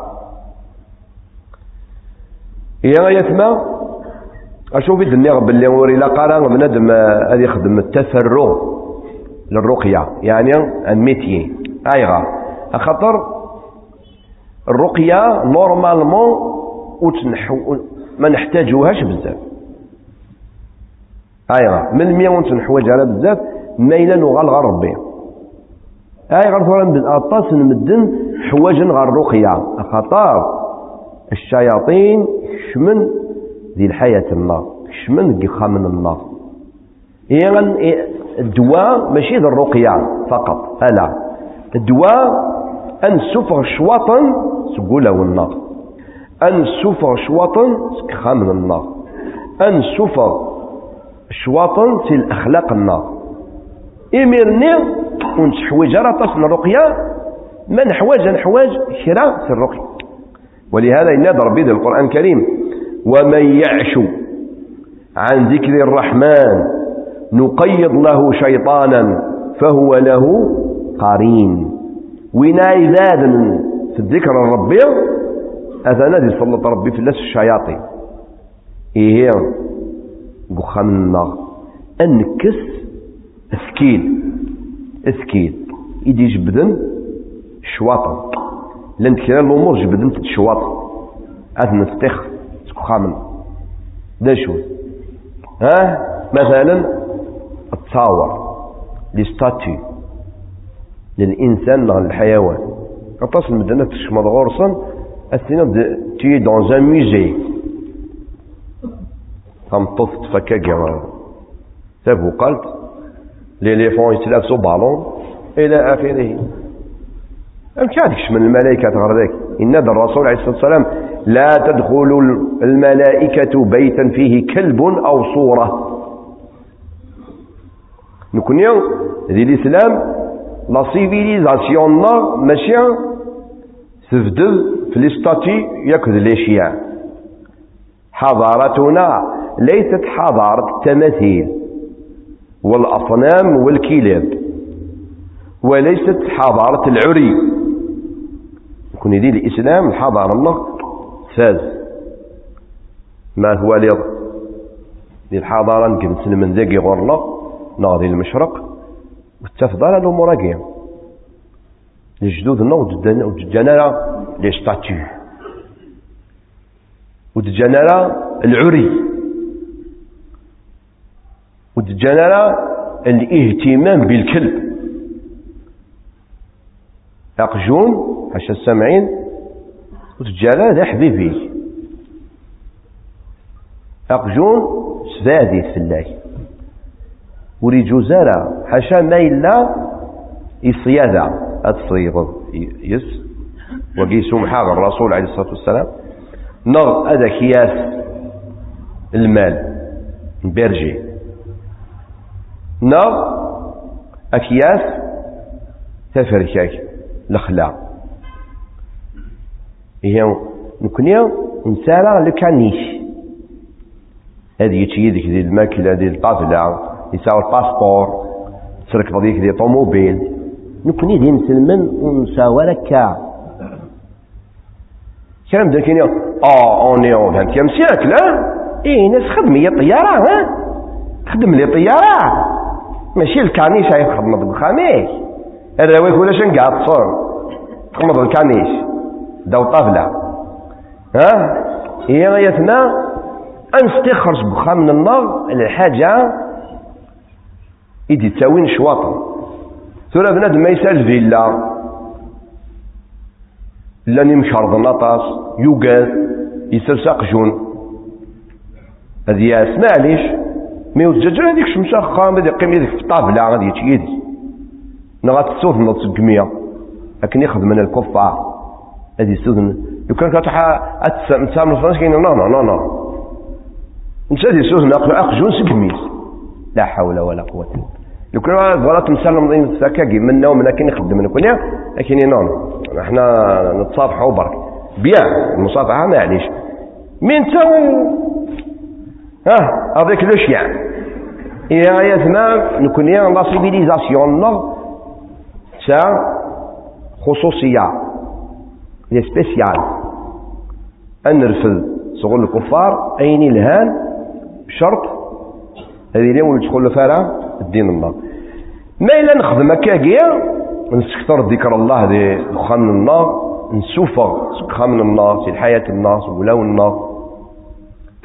يا يتما أشوف الدنيا باللي وري لا قرا بنادم هذا يخدم التفرغ للرقية. يعني الميتي ايغا خاطر الرقية نورمالمون وتنحو ما نحتاجوهاش بزاف. ايغا من مية ونتنحوج على بزاف مايلا نغال غير ربي. أي غير ثورا اطاس نمدن حواجا غير الرقية. خطار الشياطين كشمن ذي الحياة النار كشمن قخا من النار. هي الدواء ماشي ذي الرقية فقط ألا الدواء أن سفغ شواطا سقولة النار أن سفغ شواطا سكخا من النار. أن سفر شواطن في الأخلاق النار. إميرني ونتحوج راه من الرقية ما نحواج نحواج كرا في الرقية. ولهذا ينادى ربي القرآن الكريم. ومن يعش عن ذكر الرحمن نقيض له شيطانا فهو له قرين. وين عباد في الذكر الربي أذا نادي صلى ربي في الناس الشياطين. إيه النار أنكس أسكيل. أسكيل. إيدي جبدن شواطا لأن كرا الأمور جبدن تشواطا أذن نستخ سكخامن. دا شو؟ ها؟ مثلا التصاور لي ستاتي للإنسان الحيوان أطاس المدنة تشمض غورصا أثناء تي دون ان ميزي تمطف تفكا كاع تابو قالت ليليفون يتلافسو بالون إلى آخره. أم كانش من الملائكة غير إن الرسول عليه الصلاة والسلام لا تدخل الملائكة بيتا فيه كلب أو صورة. نكون يوم ذي الإسلام لا سيفيليزاسيون ماشي تبدل في الاستاتي يكذ الاشياء حضارتنا ليست حضارة التماثيل والأصنام والكلاب وليست حضارة العري يكون يدي الإسلام الحضارة الله فاز ما هو ليض دي الحضارة نكنس من ذاقي غور الله ناضي المشرق والتفضل الأمور قيم الجدود ودجانا لي ستاتيو. ودجانا العري. ودجانا الاهتمام بالكلب. أقجون حاشا السامعين؟ ودجانا ذا حبيبي. أقجون سفادي في الله وريجو زارا حاشا ما إلا يصيادا أتصيغ يس وقيسو محاغ الرسول عليه الصلاة والسلام. نغ هذا كياس المال بيرجي نغ أكياس تفركاك. الأخلاق هي نكوني نسارع لكانيش. هذه يتشي يدك دي الماكلة دي الطافلة يساوي الباسبور تركب ديك دي طوموبيل. نكوني دي مسلمن ونساوى لك كلام ذاك آه أوني اون هانت كام لا اي ناس خدم لي طيارة ها؟ خدم لي طيارة. ماشي الكانيش هاي خدمة ويك ولا شنقع تصور تخمض الكانيش داو طافلة ها؟ هي غايتنا انستخرج بخام من النار الحاجة يدي تساوين شواطن. ثورة بنادم ما يسال فيلا. لاني مشرض نطاس يوقاذ يسلسق جون. هذه معليش مي وتجاجر هذيك شمسة خام هذيك قيم يدك في الطابلة غادي يتيدي نغات تصوت نض سقمية لكن يخدم من الكفار هذه سودن لو كان كتحا تسامر فرنسا نو نو نو نسى هذه سودن أخجون سقميس لا حول ولا قوة لو كان غلط مسلم ضين سكاكي منا ومن لكن يخدم من كل لكن نون إحنا نتصافحوا برك بيان المصافحة ما يعنيش. من تو. ها هذيك لو يعني؟ يا يثنا نكون يا لا سيفيليزاسيون نو تا خصوصية. لي سبيسيال ان نرفض. شغل الكفار أين الهان؟ بشرط. هذه اليوم تدخل فيها الدين الله. ما إلا نخدم هكاكيا نسكتر ذكر الله دي دخان النار نسوفر سكخان من النار في الحياة النار ولاو النار.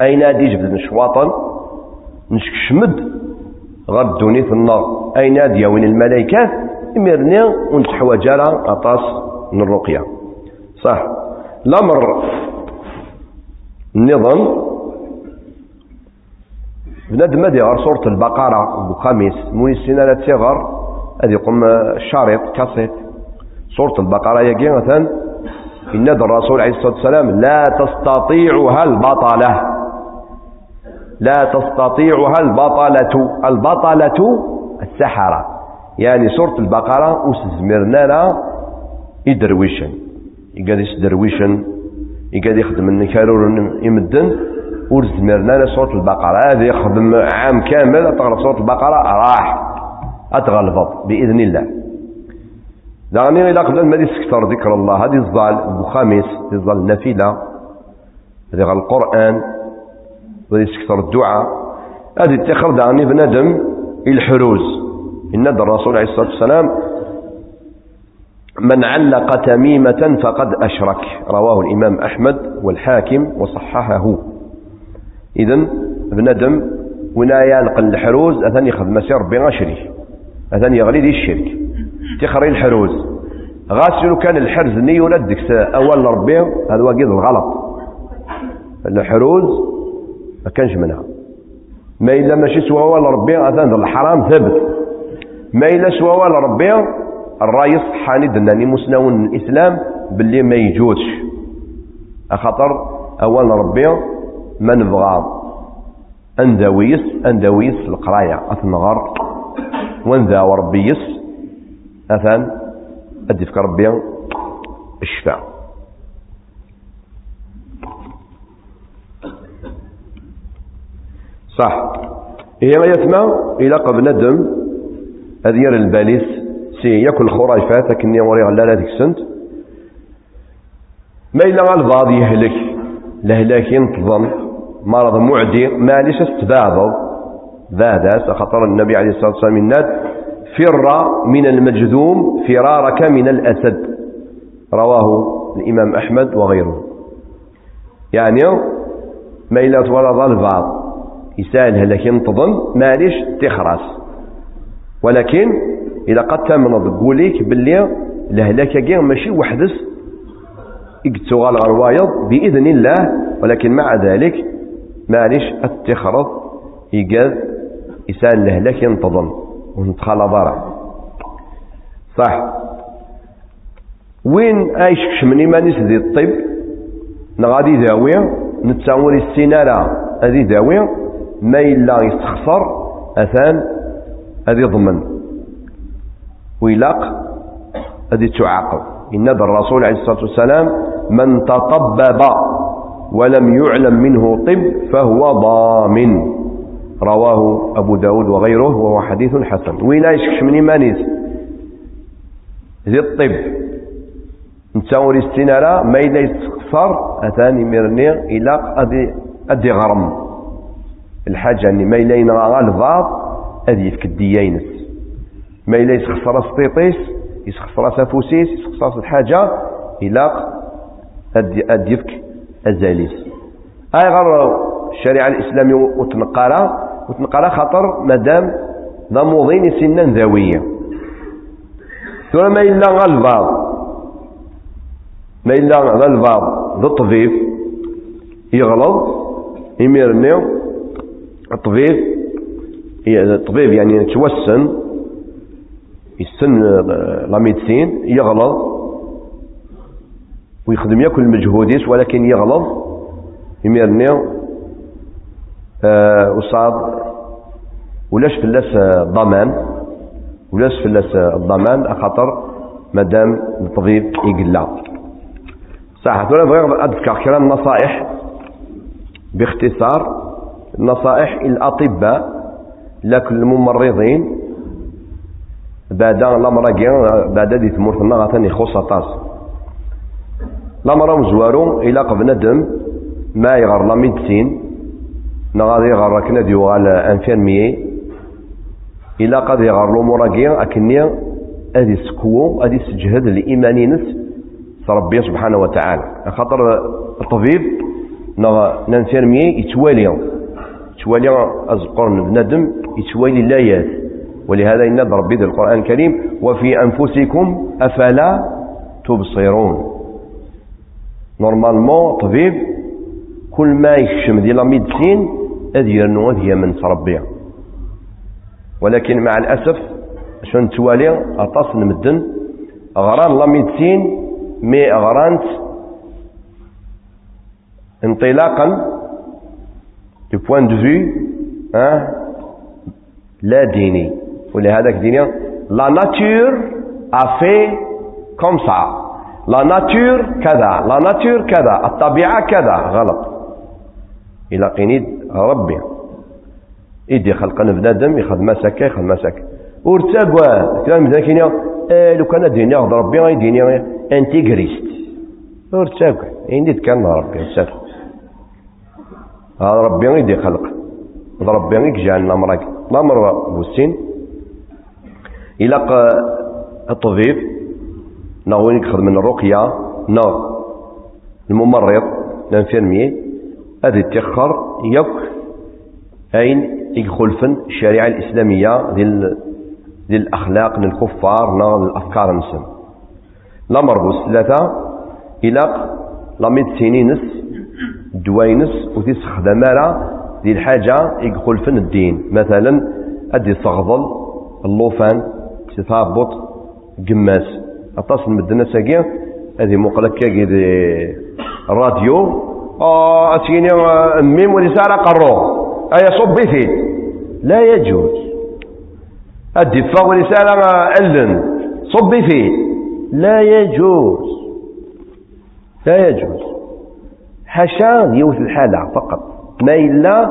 أين هادي جبد نشواطا نشكشمد الدوني في النار. أين هادي وين الملائكات إمرني ونتحواج على أطاس من الرقية صح. الأمر النظام بنادم هذه غير سورة البقرة بخميس موني السنة لا تيغر هذه يقوم الشريط كاسيت. سورة البقرة يجي مثلا إن الرسول عليه الصلاة والسلام لا تستطيعها البطلة. لا تستطيعها البطلة. البطلة السحرة. يعني سورة البقرة وسزمرنا لا يدرويشن يقعد يسدرويشن يقعد يخدم النكارور يمدن. ورزمرنا لا سورة البقرة. هذا يخدم عام كامل. تغلب سورة البقرة. راح. أتغلبط. بإذن الله. دعني إلى قبل ما يسكتر ذكر الله. هذه الظال بخامس الظال النافلة. هذه القرآن. وهذه يسكتر الدعاء. هذه اتخر دعني بندم الحروز. إن الرسول عليه الصلاة والسلام من علق تميمة فقد أشرك. رواه الإمام أحمد والحاكم وصححه. إذن بندم ونا يالق الحروز أثن يخذ مسير ربي غشري أثن يغلي دي الشرك. تخري الحروز. غاسلو كان الحرز ني ولا ديك أول ربي هذا واقيد الغلط. الحروز ما كانش منها. ما إلا ماشي سوا أول ربي أثن الحرام ثبت ما إلا سوا أول ربي الرايس حاني دناني مسنون الإسلام باللي ما يجوزش أخطر أول ربي ما نبغى أندويس أندويس القراية أثنغر وانذا وربيس أثان أدفك ربي الشفاء. صح. هي ما يتمى إلى قبل ندم أذير الباليس سي يأكل خرافات لكني وري غلا ديك سنت. ما إلا البعض يهلك لهلاك ينتظم مرض معدي ما ليش استبعض ذا خطر النبي عليه الصلاة والسلام الناد فر من المجذوم فرارك من الأسد. رواه الإمام أحمد وغيره. يعني ما إلا تولد البعض يسأل هلاك ينتظم ليش تخرس. ولكن إذا قد تمنض قوليك باللي الهلاك كاع ماشي وحدس يقتغال غروايض بإذن الله ولكن مع ذلك معليش اتخرط يقاد يسال الهلاك ينتظم ونتخلى ضرع صح. وين إيش كشمني مانيس ذي الطب؟ نغادي داوية نتساوري السينارة هذه داوية ما إلا يستخسر أثان هذه ضمن. ويلاق هذه تعاقب. إن الرسول عليه الصلاة والسلام من تطبب ولم يعلم منه طب فهو ضامن. رواه أبو داود وغيره وهو حديث حسن. وين يشكش من إيمانيس ذي الطب. نتاوري استنارة ما إلا يستخسر أثاني مرني إلى أدي, غرم. الحاجة أني ما إلا ينغى البعض أدي يفك الديينس ما إلا يسخصر سطيطيس يسخصر سافوسيس يسخصر الحاجة إلا أد يفك الزاليس أي غير الشريعة الإسلامية وتنقرا وتنقرا خطر مادام ضموضين سنان ذوية. ثم ما إلا غالباب ما إلا غالباب ذو الطبيب يغلط يميرني الطبيب الطبيب يعني توسن يسن لا ميدسين يغلط ويخدم يأكل مجهوديس ولكن يغلط يميرني آه وصاد ولاش فلاس الضمان؟ ولاش فلاس الضمان؟ خاطر مادام الطبيب يقلا صح ولا بغير أذكر كلام نصائح باختصار نصائح الاطباء لكل الممرضين. بعد لامراكي بعد دي تمورتنا غاتاني يخص أطاس. لامرا مزوارو إلى قبل ندم ما يغر لا ميدسين. نغادي يغر كنا ديوغال انفيرميي إلى قد يغر لو موراكي أكني أدي سكو أدي سجهد الايماني نس. ربي سبحانه وتعالى. خاطر الطبيب نانفيرميي يتوالي يتوالي ازقرن بندم يتوالي اللايات ولهذا إن ربي ذي القرآن الكريم وفي أنفسكم أفلا تبصرون. نورمالمون طبيب كل ما يكشم دي لا ميدسين هذه يرنو هي من ربي ولكن مع الأسف شون توالي؟ أطاس المدن غران لا ميدسين مي غرانت. انطلاقا du point de vue لا ديني ولهذا ديني nature a fait comme ça. La nature كذا la nature كذا الطبيعة كذا غلط إلى قينيد ربي إيدي خلقنا بنادم يخدم سكا يخدم سكا ورتاقوا كلام كينيا آه لو كان ديني ربي غيديني انتيغريست ورتاقوا إندي كان ربي ساتر هذا ربي غيدي خلق. هذا ربي غيك جعلنا مراك. الأمر بوسين. إلا الطبيب. ناوي يخدم من الرقية. نا الممرض. الانفيرمي. هذه تيخر يك أين يخلفن الشريعة الإسلامية ديال الأخلاق للكفار نا الأفكار نسم. الأمر بوس. ثلاثة. إلا لا ميدسينينس دوينس وتستخدم دي الحاجة يقول فن الدين. مثلا أدي صغضل اللوفان تثابط قماس. أتصل مدنا ساقيا هذه مقلك كي الراديو آه أتيني ميم ورسالة قرو. أي صبي فيه. لا يجوز. الدفاع ورسالة ألن. صبي فيه. لا يجوز. لا يجوز. حاشا يوث الحالة فقط. ما إلا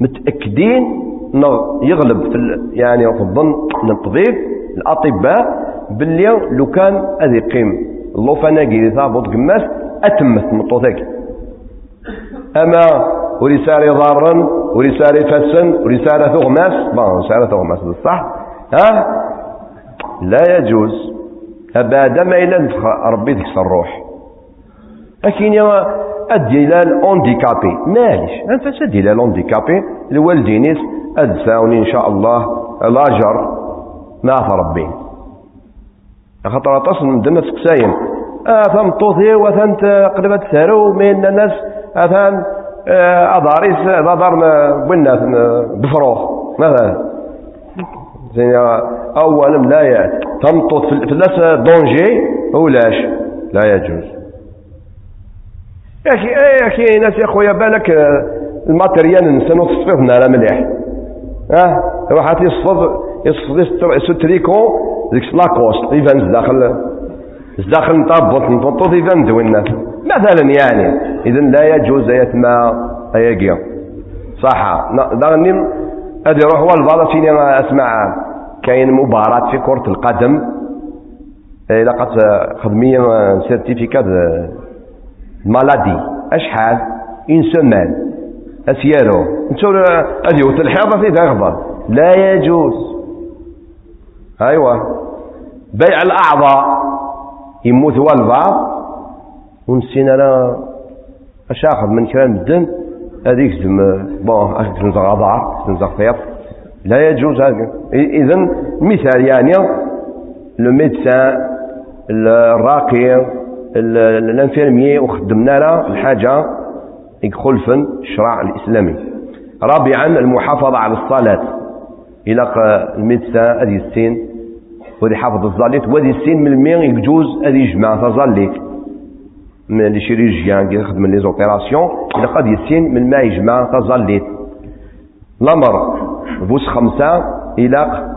متأكدين إنه يغلب في يعني في الظن من الطبيب الأطباء باللي لو كان هذه قيم اللوفاناكي ثابط قماس أتمت مطوثك أما ورسالة ضارا ورسالة فسن ورسالة ثغماس بون ورسالة ثغماس بالصح. ها؟ لا يجوز. أبدا ما إلا ربي تكسر الروح. لكن الدلال اونديكابي معليش أنت الدلال اونديكابي الوالدينيس أدساوني إن شاء الله. لاجر ما ربي. خاطر من دنا سكساين أثم طوثي وثن قلبت ثارو من الناس. اثان أضاريس ضدر بنا بفروخ. مثلا زين اولا لا تمطط في الناس دونجي؟ ولاش لا يجوز. يا أخي يا أخي ناس يا خويا بالك آه، الماتريال نسنو تصفيفنا على مليح. آه واحد يصفض يصفض ستريكو ديك لاكوست يبان داخل داخل نطبط نطبط يبان دوينا مثلا يعني اذا لا يجوز يتما اياكيا صح. دغني هذه روح والبعض فيني أسمع كاين مباراة في كرة القدم. إلا قد خدمية سيرتيفيكات مالادي. أشحال؟ اون سمان أسيارو. نتو هذه وتلحيضه في تغضب لا يجوز. ايوا بيع الأعضاء. يموت هو البعض ونسينا أنا اش اخذ من كلام الدم هذيك بون اش تنزغ عضار تنزغ فيض. لا يجوز هذا. اذا مثال يعني لو ميدسان الراقي الانفيرمي وخدمنا له الحاجة يخلفن الشرع الإسلامي. رابعا المحافظة على الصلاة. إلى الميدسان هذه السين ودي حافظ الزاليت ودي السين من المين يجوز هذه يجمع تزاليت من لي شيريجيان يخدم لي زوبيراسيون إلى قد يسين من ما يجمع تزاليت الأمر بوس خمسة إلى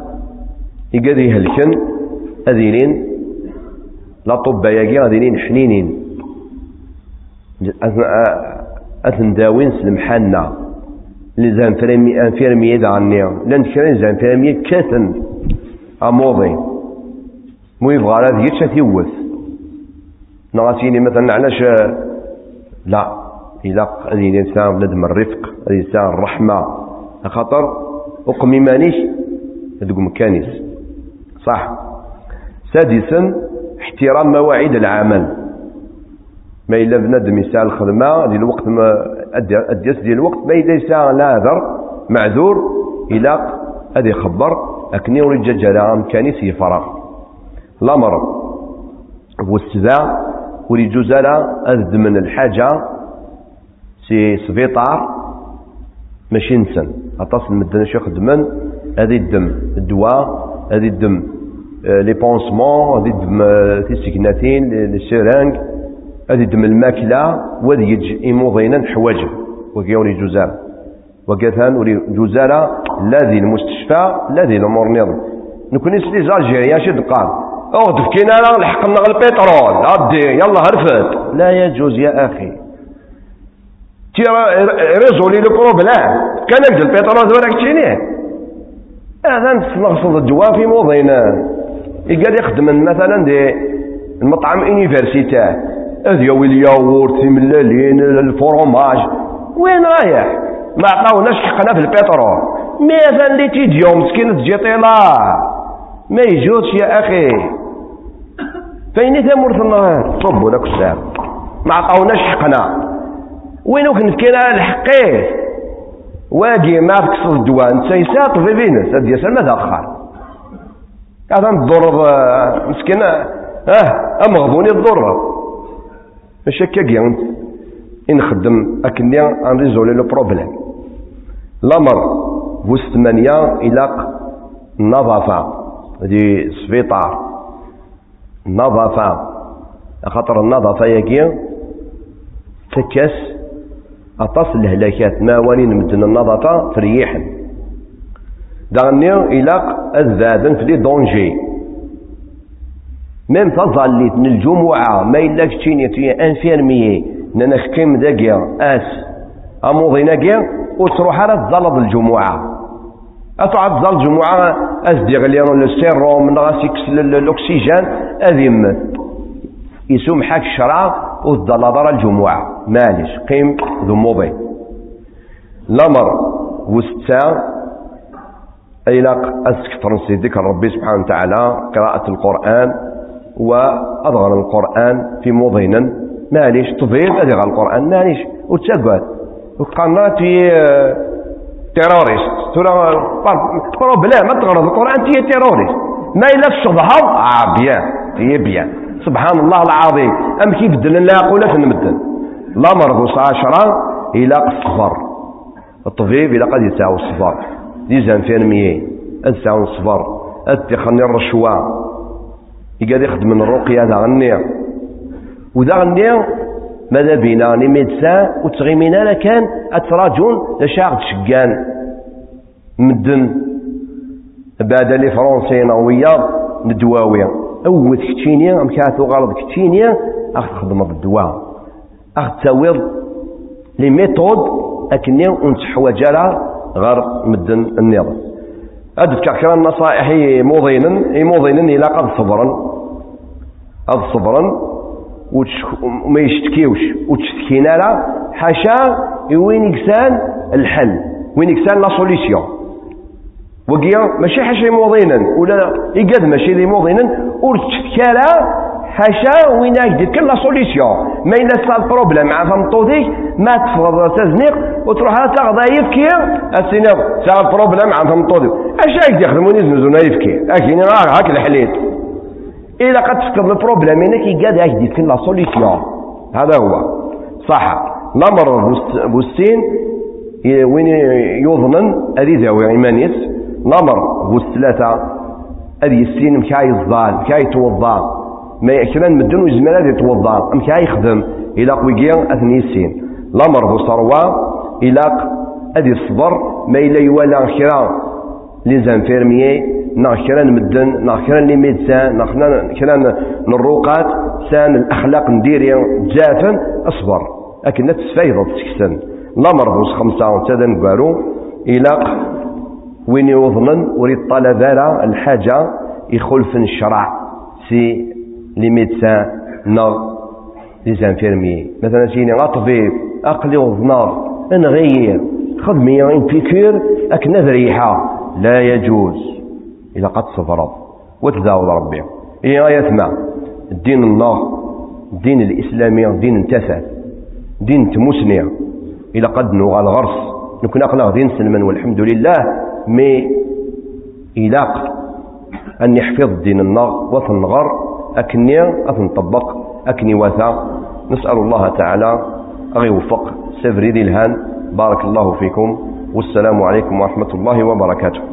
يقدر يهلكن أذينين لا ياكي غاديين حنينين. أثن داوين سلمحانا لزان فريمي انفيرمي دا عني. لأن كرين زان فريمي كاتن اموضي مو يبغى هذا يتشا يوث. نغاسيني مثلا علاش؟ لا. إذا هذه الإنسان بنادم الرفق هذه الإنسان الرحمة. خاطر أقمي مانيش هذوك مكانيس صح. سادسا احترام مواعيد العمل. ما إلا بنادم يسعى الخدمة ديال الوقت ما أديس ديال الوقت ما إذا يسعى لاذر معذور إلى هذا يخبر أكني وريد جاجة أمكاني فراغ. الأمر والسذا وريد جوزالا أذد من الحاجة. سي سفيطار ماشي نسن أتصل مدن شي خدمن هذه الدم الدواء هذه الدم. لي بونسمون غادي يدم تيسكناتين لي سيرانغ غادي يدم الماكله وغادي يجي يموضينا حوايج وكي وري جوزار وكثان وري جوزارة لا ذي المستشفى لا ذي الأمور نظم نكون سلي زالجيريا شد قال أو تفكينا لا لحقنا البترول عدي يلا هرفت لا يجوز يا أخي تي ريزولي لو بروبلام كان البترول وراك تشيني هذا نغصد الجوا في موضينا يقال يخدم مثلا دي المطعم انيفرسيتاه اذيو الياغورت ملالين الفروماج وين رايح؟ ما عطاوناش حقنا في البترول. ماذا اللي تيجيو مسكين تجي طيلا ما يجوش يا أخي. فين ثمور النهار. صبوا لك السام ما عطاوناش حقنا وين كنت كاين الحقيه واقي ما تكسر الدوان. سيساط في فينس هذا يسال ماذا اخر هذا الضر آه، مسكين آه امغبوني الضر. ماشي هكا كيان نخدم أكني انريزولي لو بروبليم. الامر وسط ثمانية إلى النظافة هذه سبيطار. النظافة خاطر النظافة ياكي تكس أطاس الهلاكات. ما وانين مدن النظافة فريحا دغني إلاق الذادن في لي دونجي. ميم تظليت من الجمعة ما إلا كتيني تي انفيرميي نانا خكيم داكيا أس. أموضي ناكيا وتروح على تظلط الجمعة. أتعد تظل الجمعة أسدي غليان السيروم نغاسيكس الأكسجين أذيم. يسوم حاك الشرع وتظل الجمعة. معليش قيم ذو موضي. الأمر وستا إلى أسكتر ذكر ربي سبحانه وتعالى قراءة القرآن وأضغن القرآن في موضينا معليش تضيف أدغى القرآن معليش وتسقط وقالنا في تيروريست ترى بلا ما تغرض القرآن تي تيروريست ما إلا الشبهة آه بيان تي بيان. سبحان الله العظيم. أم كيف دلن؟ لا يقول نمدن لا مرض عشرة إلى الصفر الطبيب إلى قد يساوي الصفر ديزان فين مية. أنساو الصفر أتخني الرشوة. يقعد يخدم من الرقية ذا غنية وذا غنية ماذا بينا؟ ني ميدسان وتغيمينا لكان أتراجون لشاغد شقان مدن. بعد لي فرونسي نويا ندواوية اوت كتشينيا أم كاتو غلط كتشينيا أخ تخدم بالدواء. أخ تساويض لي ميثود أكني ونتحواج غير مدن النظام هاد كركرا النصائح موضينا موضينا إلى قد صبرا. قد صبرا وما يشتكيوش. وتشتكينا لا حاشا وين يكسان الحل وين يكسان لا سوليسيون وقيا ماشي حاشا موضينا ولا يقاد ماشي لي موضينا وتشتكى لا حاشا وين يدير كل لا سوليسيون ما إلا صار بروبليم مع فمطوطيك ما تفرض تزنيق وتروح تاخذ يفكي. السينيق صار بروبليم مع فمطوطيك أش يخدموني زنزونا يفكي. أكيد هاك الحليت. إذا قد تفكر البروبليم إنك يقاد يجدي في لا سوليسيون هذا هو. صح. الامر بوستين وين يظنن ادي ذاوي إيمانيس. الامر بوست ثلاثة. ادي السين مكاي الظال مكاي توضا ما يأكلن مدن ويزمر ادي توضا مكاي يخدم إلى قويقيا أثني السين الامر بوست روا إلى أدي الصبر. ما إلا يوالا خيرا لي زانفيرميي ناخ كرا نمدن ناخ كرا لي ميدسان ناخ كرا نروقات سان الأخلاق نديري جافا أصبر. لكن تسفايض تسكسن. لا مرضوس خمسة وتادا نقارو إلاق وين يوضنن وريد طلب الحاجة. يخلف الشرع. سي لي ميدسان ناغ لي زانفيرمي. مثلا سيني طبيب أقلي وضنار نغير خدمي ان بيكور اكنا ذريحة لا يجوز. إذا قد صبرت وتداول ربي. إيه ما؟ الدين الله الدين الإسلامي دين انتفى دين تموسني. إلى قد نوغى الغرس. نكون أقلق دين سلما والحمد لله. مي إلاق أن يحفظ دين النار وثنغر أكني أثنطبق أكني وثا نسأل الله تعالى أن يوفق. سفري ذي الهان بارك الله فيكم. والسلام عليكم ورحمة الله وبركاته.